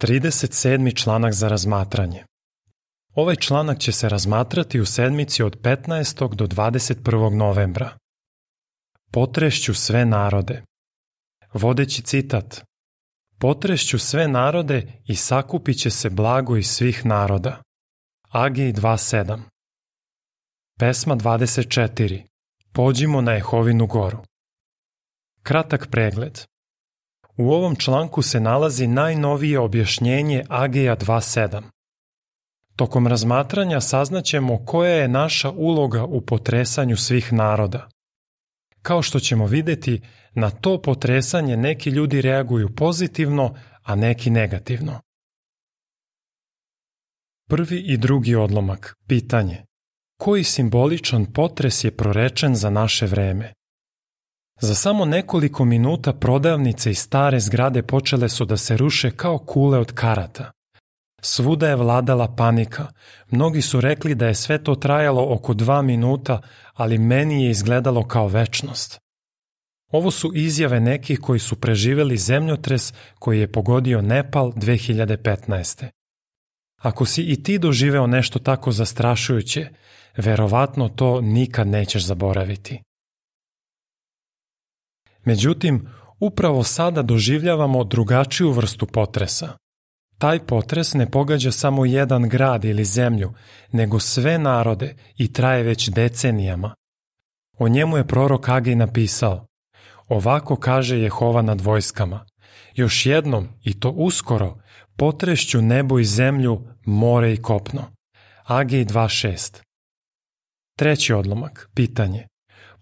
37. članak za razmatranje. Ovaj članak će se razmatrati u sedmici od 15. do 21. novembra. Potrešću sve narode. Vodeći citat. Potrešću sve narode i sakupit će se blago iz svih naroda. Agej 2.7 Pesma 24. Pođimo na Jehovinu goru. Kratak pregled. U ovom članku se nalazi najnovije objašnjenje Ageja 2.7. Tokom razmatranja saznaćemo koja je naša uloga u potresanju svih naroda. Kao što ćemo videti, na to potresanje neki ljudi reaguju pozitivno, a neki negativno. Prvi i drugi odlomak. Pitanje. Koji simboličan potres je prorečen za naše vreme? Za samo nekoliko minuta prodavnice i stare zgrade počele su da se ruše kao kule od karata. Svuda je vladala panika. Mnogi su rekli da je sve to trajalo oko dva minuta, ali meni je izgledalo kao večnost. Ovo su izjave nekih koji su preživeli zemljotres koji je pogodio Nepal 2015. Ako si i ti doživeo nešto tako zastrašujuće, verovatno to nikad nećeš zaboraviti. Međutim, upravo sada doživljavamo drugačiju vrstu potresa. Taj potres ne pogađa samo jedan grad ili zemlju, nego sve narode i traje već decenijama. O njemu je prorok Agej napisao Ovako kaže Jehova nad vojskama. Još jednom, i to uskoro, potrešću nebo i zemlju, more i kopno. Agej 2.6 Treći odlomak, pitanje.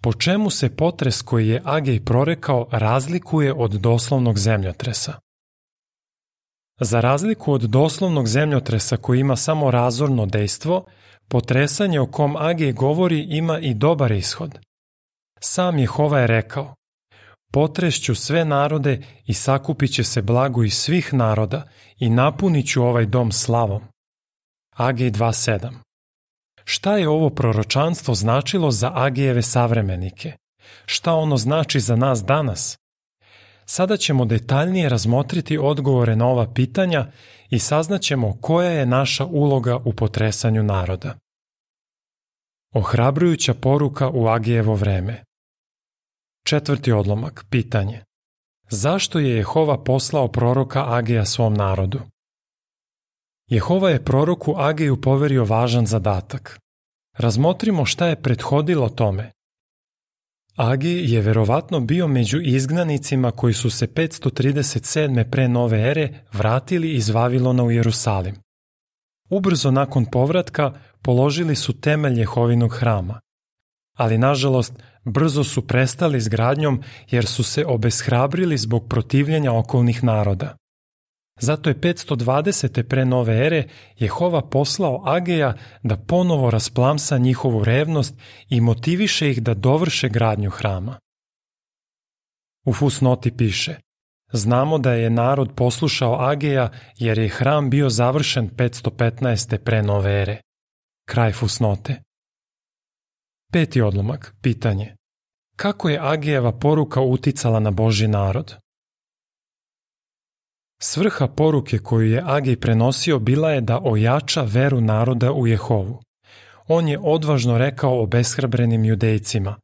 Po čemu se potres koji je Agej prorekao razlikuje od doslovnog zemljotresa? Za razliku od doslovnog zemljotresa koji ima samo razorno dejstvo, potresanje o kom Agej govori ima i dobar ishod. Sam Jehova je rekao, Potrešću sve narode i sakupit će se blago iz svih naroda i napunit ću ovaj dom slavom. Agej 2.7 Šta je ovo proročanstvo značilo za Agijeve savremenike? Šta ono znači za nas danas? Sada ćemo detaljnije razmotriti odgovore na ova pitanja i saznaćemo koja je naša uloga u potresanju naroda. Ohrabrujuća poruka u Agijevo vreme Četvrti odlomak, pitanje. Zašto je Jehova poslao proroka Agija svom narodu? Jehova je proroku Agiju poverio važan zadatak. Razmotrimo šta je prethodilo tome. Agi je verovatno bio među izgnanicima koji su se 537. pre nove ere vratili iz Vavilona u Jerusalim. Ubrzo nakon povratka položili su temelj Jehovinog hrama. Ali nažalost, brzo su prestali s gradnjom jer su se obeshrabrili zbog protivljenja okolnih naroda. Zato je 520. pre nove ere Jehova poslao Ageja da ponovo rasplamsa njihovu revnost i motiviše ih da dovrše gradnju hrama. U fusnoti piše Znamo da je narod poslušao Ageja jer je hram bio završen 515. pre nove ere. Kraj fusnote. Peti odlomak, pitanje. Kako je Agijeva poruka uticala na Boži narod? Svrha poruke koju je Agij prenosio bila je da ojača veru naroda u Jehovu. On je odvažno rekao obeshrabrenim judejcima,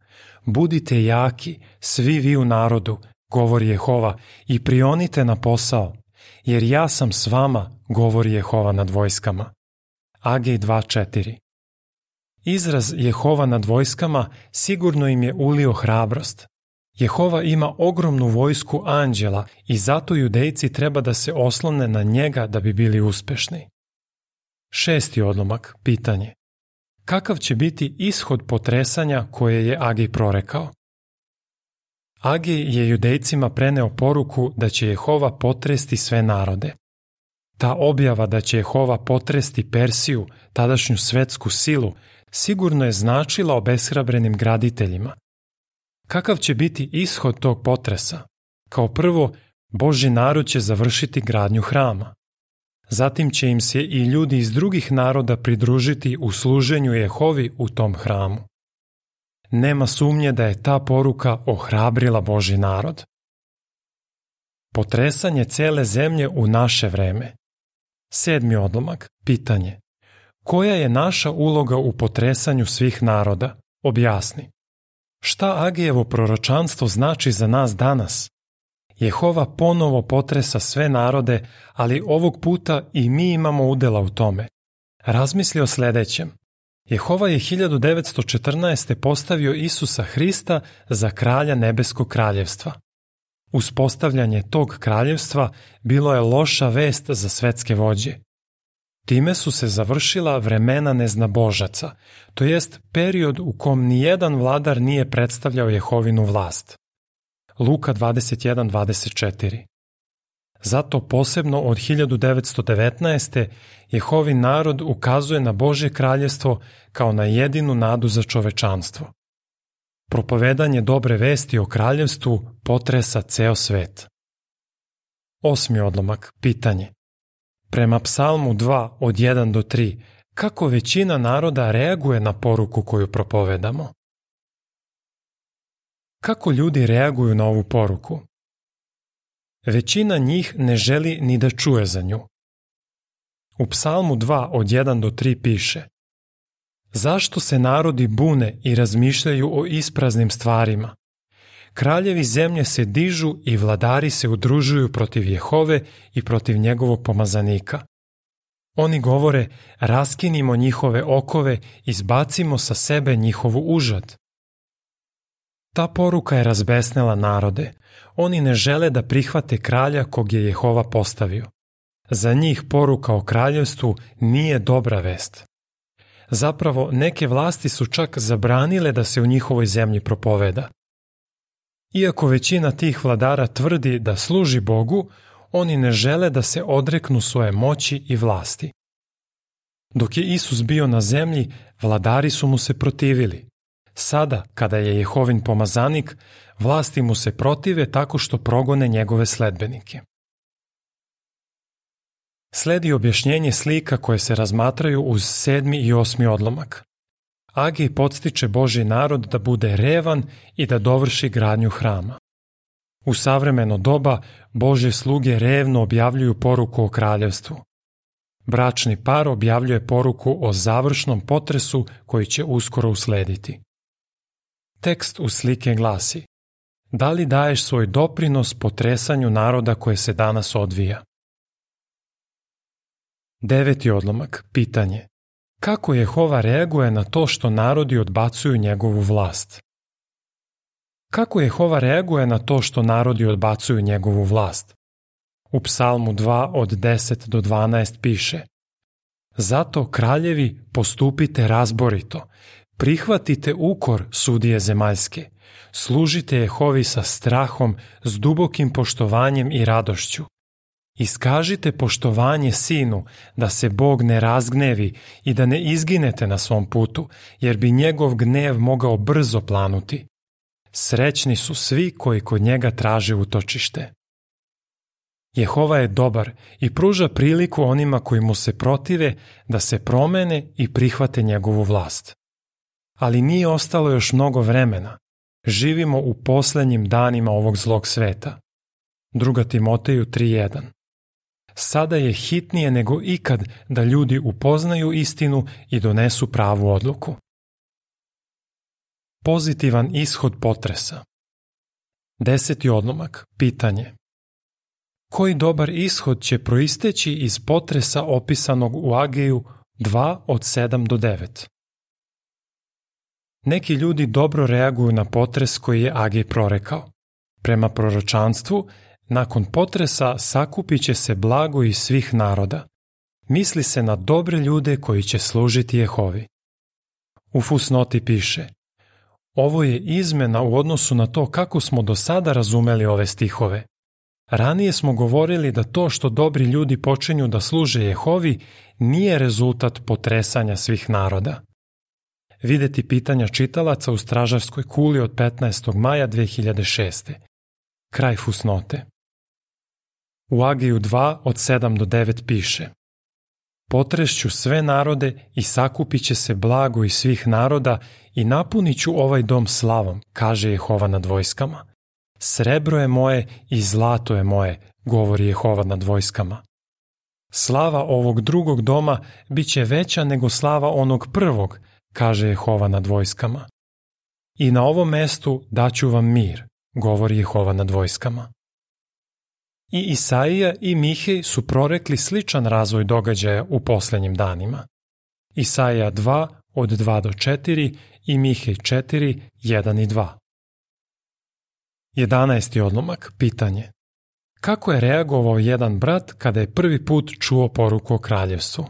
budite jaki, svi vi u narodu, govori Jehova, i prionite na posao, jer ja sam s vama, govori Jehova nad vojskama. Agej 2.4 Izraz Jehova nad vojskama sigurno im je ulio hrabrost. Jehova ima ogromnu vojsku anđela i zato judejci treba da se oslone na njega da bi bili uspešni. Šesti odlomak, pitanje. Kakav će biti ishod potresanja koje je Agij prorekao? Agij je judejcima preneo poruku da će Jehova potresti sve narode. Ta objava da će Jehova potresti Persiju, tadašnju svetsku silu, sigurno je značila obeshrabrenim graditeljima. Kakav će biti ishod tog potresa? Kao prvo, Boži narod će završiti gradnju hrama. Zatim će im se i ljudi iz drugih naroda pridružiti u služenju Jehovi u tom hramu. Nema sumnje da je ta poruka ohrabrila Boži narod. Potresanje cele zemlje u naše vreme Sedmi odlomak, pitanje. Koja je naša uloga u potresanju svih naroda? Objasni. Šta Agijevo proročanstvo znači za nas danas? Jehova ponovo potresa sve narode, ali ovog puta i mi imamo udela u tome. Razmisli o sledećem. Jehova je 1914. postavio Isusa Hrista za kralja nebeskog kraljevstva. Uspostavljanje tog kraljevstva bilo je loša vest za svetske vođe. Time su se završila vremena neznabožaca, to jest period u kom nijedan vladar nije predstavljao Jehovinu vlast. Luka 21.24 Zato posebno od 1919. Jehovin narod ukazuje na Božje kraljevstvo kao na jedinu nadu za čovečanstvo. Propovedanje dobre vesti o kraljevstvu potresa ceo svet. Osmi odlomak, pitanje. Prema psalmu 2 od 1 do 3, kako većina naroda reaguje na poruku koju propovedamo? Kako ljudi reaguju na ovu poruku? Većina njih ne želi ni da čuje za nju. U psalmu 2 od 1 do 3 piše Zašto se narodi bune i razmišljaju o ispraznim stvarima? Kraljevi zemlje se dižu i vladari se udružuju protiv Jehove i protiv njegovog pomazanika. Oni govore, raskinimo njihove okove, izbacimo sa sebe njihovu užad. Ta poruka je razbesnela narode. Oni ne žele da prihvate kralja kog je Jehova postavio. Za njih poruka o kraljevstvu nije dobra vest. Zapravo, neke vlasti su čak zabranile da se u njihovoj zemlji propoveda. Iako većina tih vladara tvrdi da služi Bogu, oni ne žele da se odreknu svoje moći i vlasti. Dok je Isus bio na zemlji, vladari su mu se protivili. Sada, kada je Jehovin pomazanik, vlasti mu se protive tako što progone njegove sledbenike. Sledi objašnjenje slika koje se razmatraju uz sedmi i osmi odlomak. Agij podstiče Boži narod da bude revan i da dovrši gradnju hrama. U savremeno doba Bože sluge revno objavljuju poruku o kraljevstvu. Bračni par objavljuje poruku o završnom potresu koji će uskoro uslediti. Tekst u slike glasi Da li daješ svoj doprinos potresanju naroda koje se danas odvija? Deveti odlomak, pitanje. Kako Jehova reaguje na to što narodi odbacuju njegovu vlast? Kako Jehova reaguje na to što narodi odbacuju njegovu vlast? U psalmu 2 od 10 do 12 piše Zato kraljevi postupite razborito, prihvatite ukor sudije zemaljske, služite Jehovi sa strahom, s dubokim poštovanjem i radošću, Iskažite poštovanje sinu, da se Bog ne razgnevi i da ne izginete na svom putu, jer bi njegov gnev mogao brzo planuti. Srećni su svi koji kod njega traže utočište. Jehova je dobar i pruža priliku onima koji mu se protive da se promene i prihvate njegovu vlast. Ali nije ostalo još mnogo vremena. Živimo u poslednjim danima ovog zlog sveta. 2. Timoteju 3.1 Sada je hitnije nego ikad da ljudi upoznaju istinu i donesu pravu odluku. Pozitivan ishod potresa Deseti odlomak, pitanje. Koji dobar ishod će proisteći iz potresa opisanog u Ageju 2 od 7 do 9? Neki ljudi dobro reaguju na potres koji je Agej prorekao. Prema proročanstvu, Nakon potresa sakupit će se blago iz svih naroda. Misli se na dobre ljude koji će služiti Jehovi. U fusnoti piše Ovo je izmena u odnosu na to kako smo do sada razumeli ove stihove. Ranije smo govorili da to što dobri ljudi počinju da služe Jehovi nije rezultat potresanja svih naroda. Videti pitanja čitalaca u stražarskoj kuli od 15. maja 2006. Kraj fusnote. U Agiju 2 od 7 do 9 piše Potrešću sve narode i sakupit će se blago iz svih naroda i napunit ću ovaj dom slavom, kaže Jehova nad vojskama. Srebro je moje i zlato je moje, govori Jehova nad vojskama. Slava ovog drugog doma bit će veća nego slava onog prvog, kaže Jehova nad vojskama. I na ovom mestu daću vam mir, govori Jehova nad vojskama. I Isaija i Mihej su prorekli sličan razvoj događaja u poslednjim danima. Isaija 2 od 2 do 4 i Mihej 4, 1 i 2. 11. odlomak, pitanje. Kako je reagovao jedan brat kada je prvi put čuo poruku o kraljevstvu?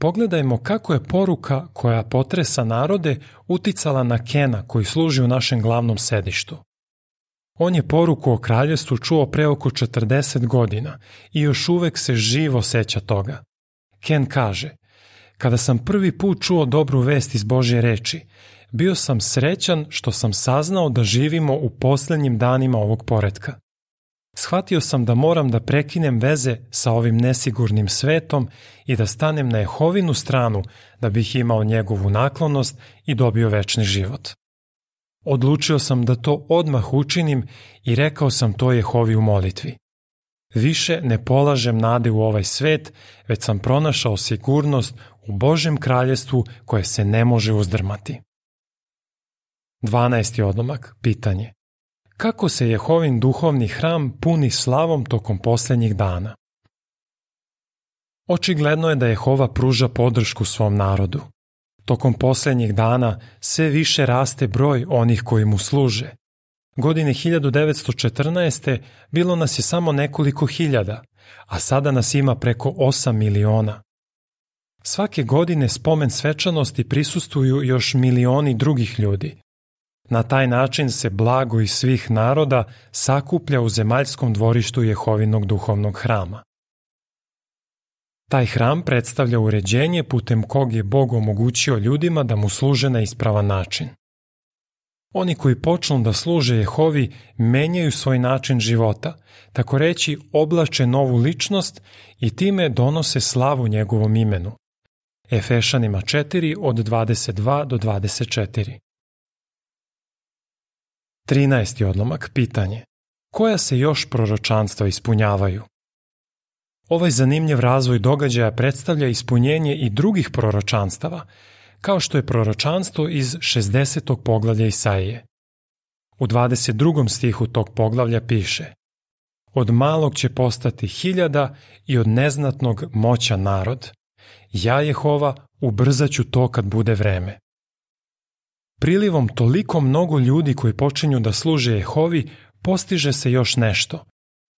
Pogledajmo kako je poruka koja potresa narode uticala na Kena koji služi u našem glavnom sedištu. On je poruku o kraljevstvu čuo pre oko 40 godina i još uvek se živo seća toga. Ken kaže, kada sam prvi put čuo dobru vest iz Božje reči, bio sam srećan što sam saznao da živimo u poslednjim danima ovog poredka. Shvatio sam da moram da prekinem veze sa ovim nesigurnim svetom i da stanem na Jehovinu stranu da bih imao njegovu naklonost i dobio večni život. Odlučio sam da to odmah učinim i rekao sam to Jehovi u molitvi. Više ne polažem nade u ovaj svet, već sam pronašao sigurnost u Božem kraljestvu koje se ne može uzdrmati. 12. odlomak, pitanje. Kako se Jehovin duhovni hram puni slavom tokom poslednjih dana? Očigledno je da Jehova pruža podršku svom narodu. Tokom poslednjih dana sve više raste broj onih koji mu služe. Godine 1914. bilo nas je samo nekoliko hiljada, a sada nas ima preko 8 miliona. Svake godine spomen svečanosti prisustuju još milioni drugih ljudi. Na taj način se blago iz svih naroda sakuplja u zemaljskom dvorištu Jehovinog duhovnog hrama. Taj hram predstavlja uređenje putem kog je Bog omogućio ljudima da mu služe na ispravan način. Oni koji počnu da služe Jehovi menjaju svoj način života, tako reći oblače novu ličnost i time donose slavu njegovom imenu. Efešanima 4 od 22 do 24. 13. odlomak, pitanje. Koja se još proročanstva ispunjavaju? Ovaj zanimljiv razvoj događaja predstavlja ispunjenje i drugih proročanstava, kao što je proročanstvo iz 60. poglavlja Isaije. U 22. stihu tog poglavlja piše Od malog će postati hiljada i od neznatnog moća narod. Ja, Jehova, ubrzaću to kad bude vreme. Prilivom toliko mnogo ljudi koji počinju da služe Jehovi, postiže se još nešto.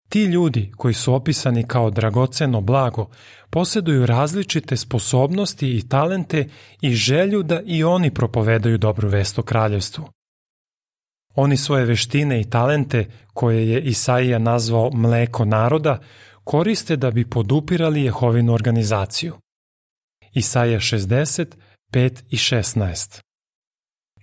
Ti ljudi, koji su opisani kao dragoceno blago, posjeduju različite sposobnosti i talente i želju da i oni propovedaju dobru vest o kraljevstvu. Oni svoje veštine i talente, koje je Isaija nazvao mleko naroda, koriste da bi podupirali Jehovinu organizaciju. Isaija 60, 5 i 16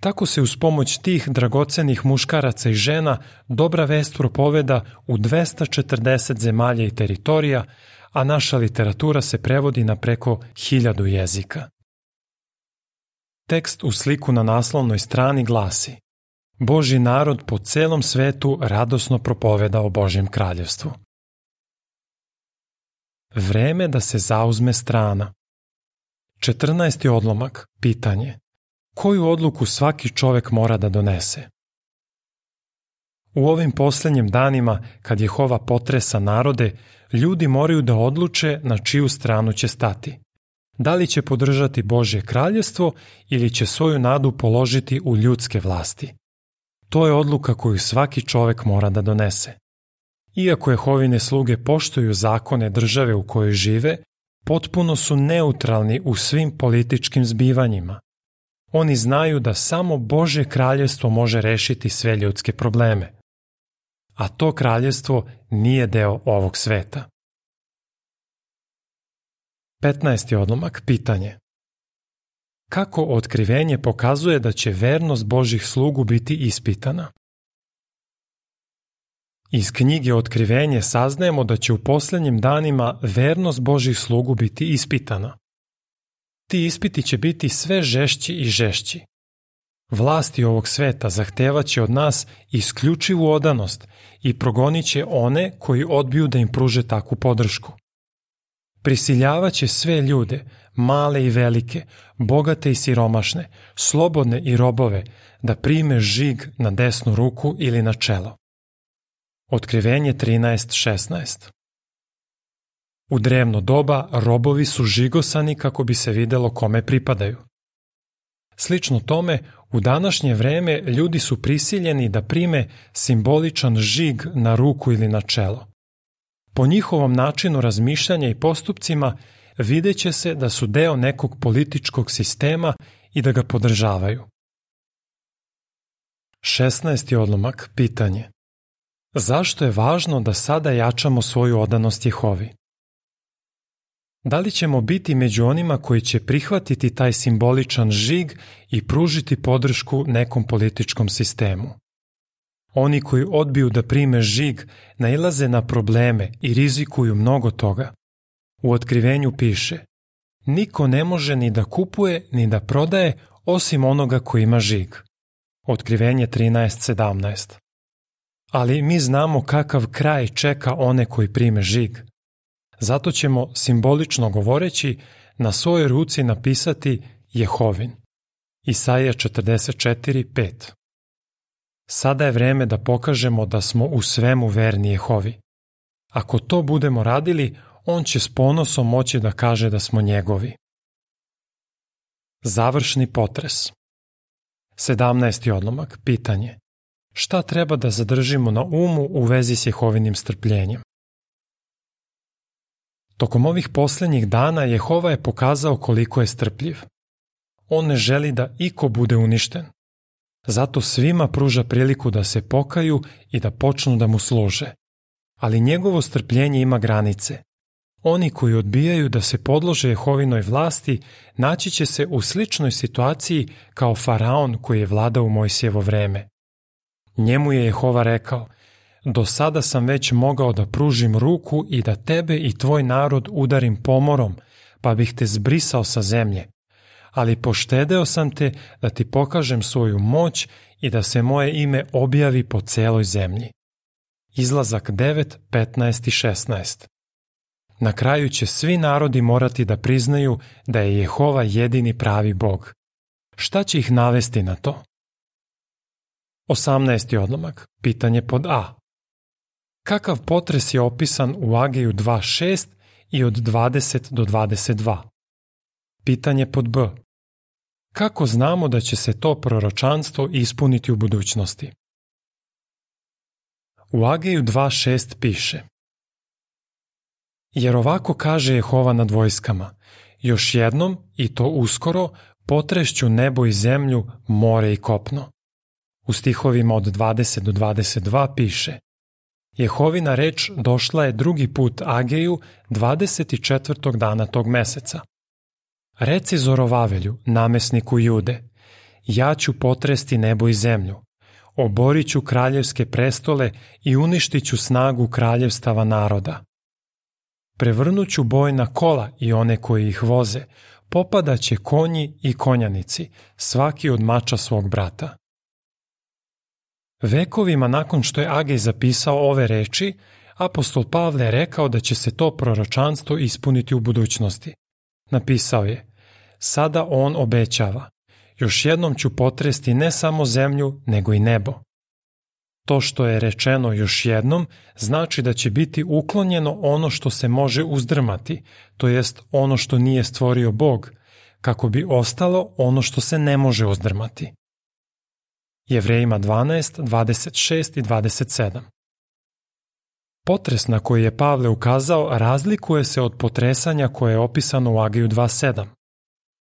Tako se uz pomoć tih dragocenih muškaraca i žena dobra vest propoveda u 240 zemalja i teritorija, a naša literatura se prevodi na preko hiljadu jezika. Tekst u sliku na naslovnoj strani glasi Boži narod po celom svetu radosno propoveda o Božjem kraljevstvu. Vreme da se zauzme strana. 14. odlomak, pitanje koju odluku svaki čovek mora da donese. U ovim poslednjim danima, kad Jehova potresa narode, ljudi moraju da odluče na čiju stranu će stati. Da li će podržati Božje kraljestvo ili će svoju nadu položiti u ljudske vlasti. To je odluka koju svaki čovek mora da donese. Iako Jehovine sluge poštuju zakone države u kojoj žive, potpuno su neutralni u svim političkim zbivanjima. Oni znaju da samo Bože kraljestvo može rešiti sve ljudske probleme. A to kraljestvo nije deo ovog sveta. 15. odlomak pitanje. Kako otkrivenje pokazuje da će vernost Božih slugu biti ispitana? Iz knjige Otkrivenje saznajemo da će u poslednjim danima vernost Božih slugu biti ispitana ti ispiti će biti sve žešći i žešći. Vlasti ovog sveta zahtevaće od nas isključivu odanost i progonit će one koji odbiju da im pruže takvu podršku. Prisiljavaće sve ljude, male i velike, bogate i siromašne, slobodne i robove, da prime žig na desnu ruku ili na čelo. Otkrivenje 13.16 U drevno doba robovi su žigosani kako bi se videlo kome pripadaju. Slično tome, u današnje vreme ljudi su prisiljeni da prime simboličan žig na ruku ili na čelo. Po njihovom načinu razmišljanja i postupcima videće se da su deo nekog političkog sistema i da ga podržavaju. 16. odlomak, pitanje. Zašto je važno da sada jačamo svoju odanost Jehovi? Da li ćemo biti među onima koji će prihvatiti taj simboličan žig i pružiti podršku nekom političkom sistemu? Oni koji odbiju da prime žig nailaze na probleme i rizikuju mnogo toga. U otkrivenju piše Niko ne može ni da kupuje ni da prodaje osim onoga koji ima žig. Otkrivenje 13.17 Ali mi znamo kakav kraj čeka one koji prime žig. Zato ćemo, simbolično govoreći, na svojoj ruci napisati Jehovin. Isaija 44.5 Sada je vreme da pokažemo da smo u svemu verni Jehovi. Ako to budemo radili, on će s ponosom moći da kaže da smo njegovi. Završni potres 17. odlomak, pitanje. Šta treba da zadržimo na umu u vezi s Jehovinim strpljenjem? Tokom ovih poslednjih dana Jehova je pokazao koliko je strpljiv. On ne želi da iko bude uništen. Zato svima pruža priliku da se pokaju i da počnu da mu služe. Ali njegovo strpljenje ima granice. Oni koji odbijaju da se podlože Jehovinoj vlasti naći će se u sličnoj situaciji kao faraon koji je vladao u Mojsijevo vreme. Njemu je Jehova rekao, do sada sam već mogao da pružim ruku i da tebe i tvoj narod udarim pomorom, pa bih te zbrisao sa zemlje. Ali poštedeo sam te da ti pokažem svoju moć i da se moje ime objavi po celoj zemlji. Izlazak 9, 15 i 16 Na kraju će svi narodi morati da priznaju da je Jehova jedini pravi Bog. Šta će ih navesti na to? 18. odlomak. Pitanje pod A. Kakav potres je opisan u Ageju 2.6 i od 20 do 22? Pitanje pod B. Kako znamo da će se to proročanstvo ispuniti u budućnosti? U Ageju 2.6 piše Jer ovako kaže Jehova nad vojskama, još jednom, i to uskoro, potrešću nebo i zemlju, more i kopno. U stihovima od 20 do 22 piše Jehovina reč došla je drugi put Ageju 24. dana tog meseca. Reci Zorovavelju, namesniku Jude, ja ću potresti nebo i zemlju, oborit ću kraljevske prestole i uništit ću snagu kraljevstava naroda. Prevrnuću boj na kola i one koji ih voze, popadaće konji i konjanici, svaki od mača svog brata. Vekovima nakon što je Agej zapisao ove reči, apostol Pavle je rekao da će se to proročanstvo ispuniti u budućnosti. Napisao je, sada on obećava, još jednom ću potresti ne samo zemlju, nego i nebo. To što je rečeno još jednom znači da će biti uklonjeno ono što se može uzdrmati, to jest ono što nije stvorio Bog, kako bi ostalo ono što se ne može uzdrmati. Jevrejima 12, 26 i 27. Potres na koji je Pavle ukazao razlikuje se od potresanja koje je opisano u Agiju 2.7.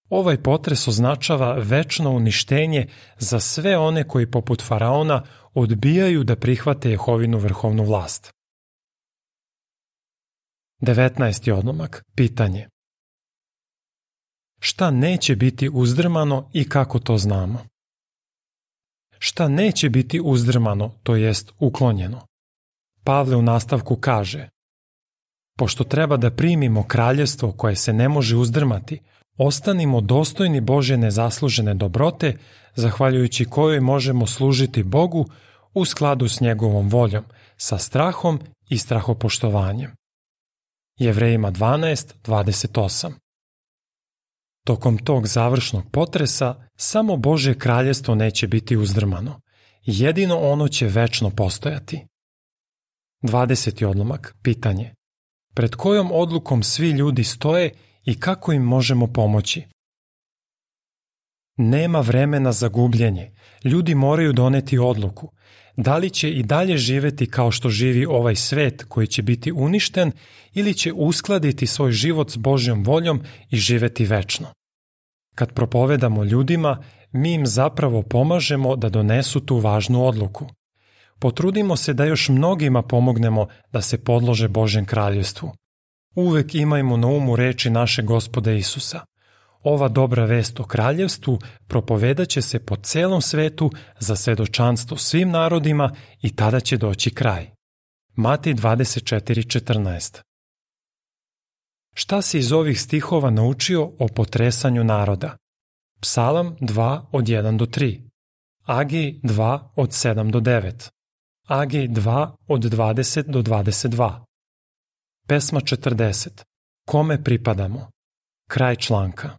Ovaj potres označava večno uništenje za sve one koji poput faraona odbijaju da prihvate Jehovinu vrhovnu vlast. 19. odlomak. Pitanje. Šta neće biti uzdrmano i kako to znamo? Šta neće biti uzdrmano, to jest uklonjeno. Pavle u nastavku kaže Pošto treba da primimo kraljevstvo koje se ne može uzdrmati, ostanimo dostojni Bože nezaslužene dobrote, zahvaljujući kojoj možemo služiti Bogu u skladu s njegovom voljom, sa strahom i strahopoštovanjem. Jevrejima 12.28 Tokom tog završnog potresa samo Božje kraljestvo neće biti uzdrmano. Jedino ono će večno postojati. 20. odlomak, pitanje. Pred kojom odlukom svi ljudi stoje i kako im možemo pomoći? Nema vremena za gubljenje. Ljudi moraju doneti odluku. Da li će i dalje živeti kao što živi ovaj svet koji će biti uništen ili će uskladiti svoj život s Božjom voljom i živeti večno. Kad propovedamo ljudima, mi im zapravo pomažemo da donesu tu važnu odluku. Potrudimo se da još mnogima pomognemo da se podlože Božjem kraljevstvu. Uvek imajmo na umu reči naše gospoda Isusa. Ova dobra vest o kraljevstvu propovedaće se po celom svetu za svedočanstvo svim narodima i tada će doći kraj. Mati 24.14 Šta si iz ovih stihova naučio o potresanju naroda? Psalam 2 od 1 do 3, Agej 2 od 7 do 9, Agej 2 od 20 do 22. Pesma 40. Kome pripadamo? Kraj članka.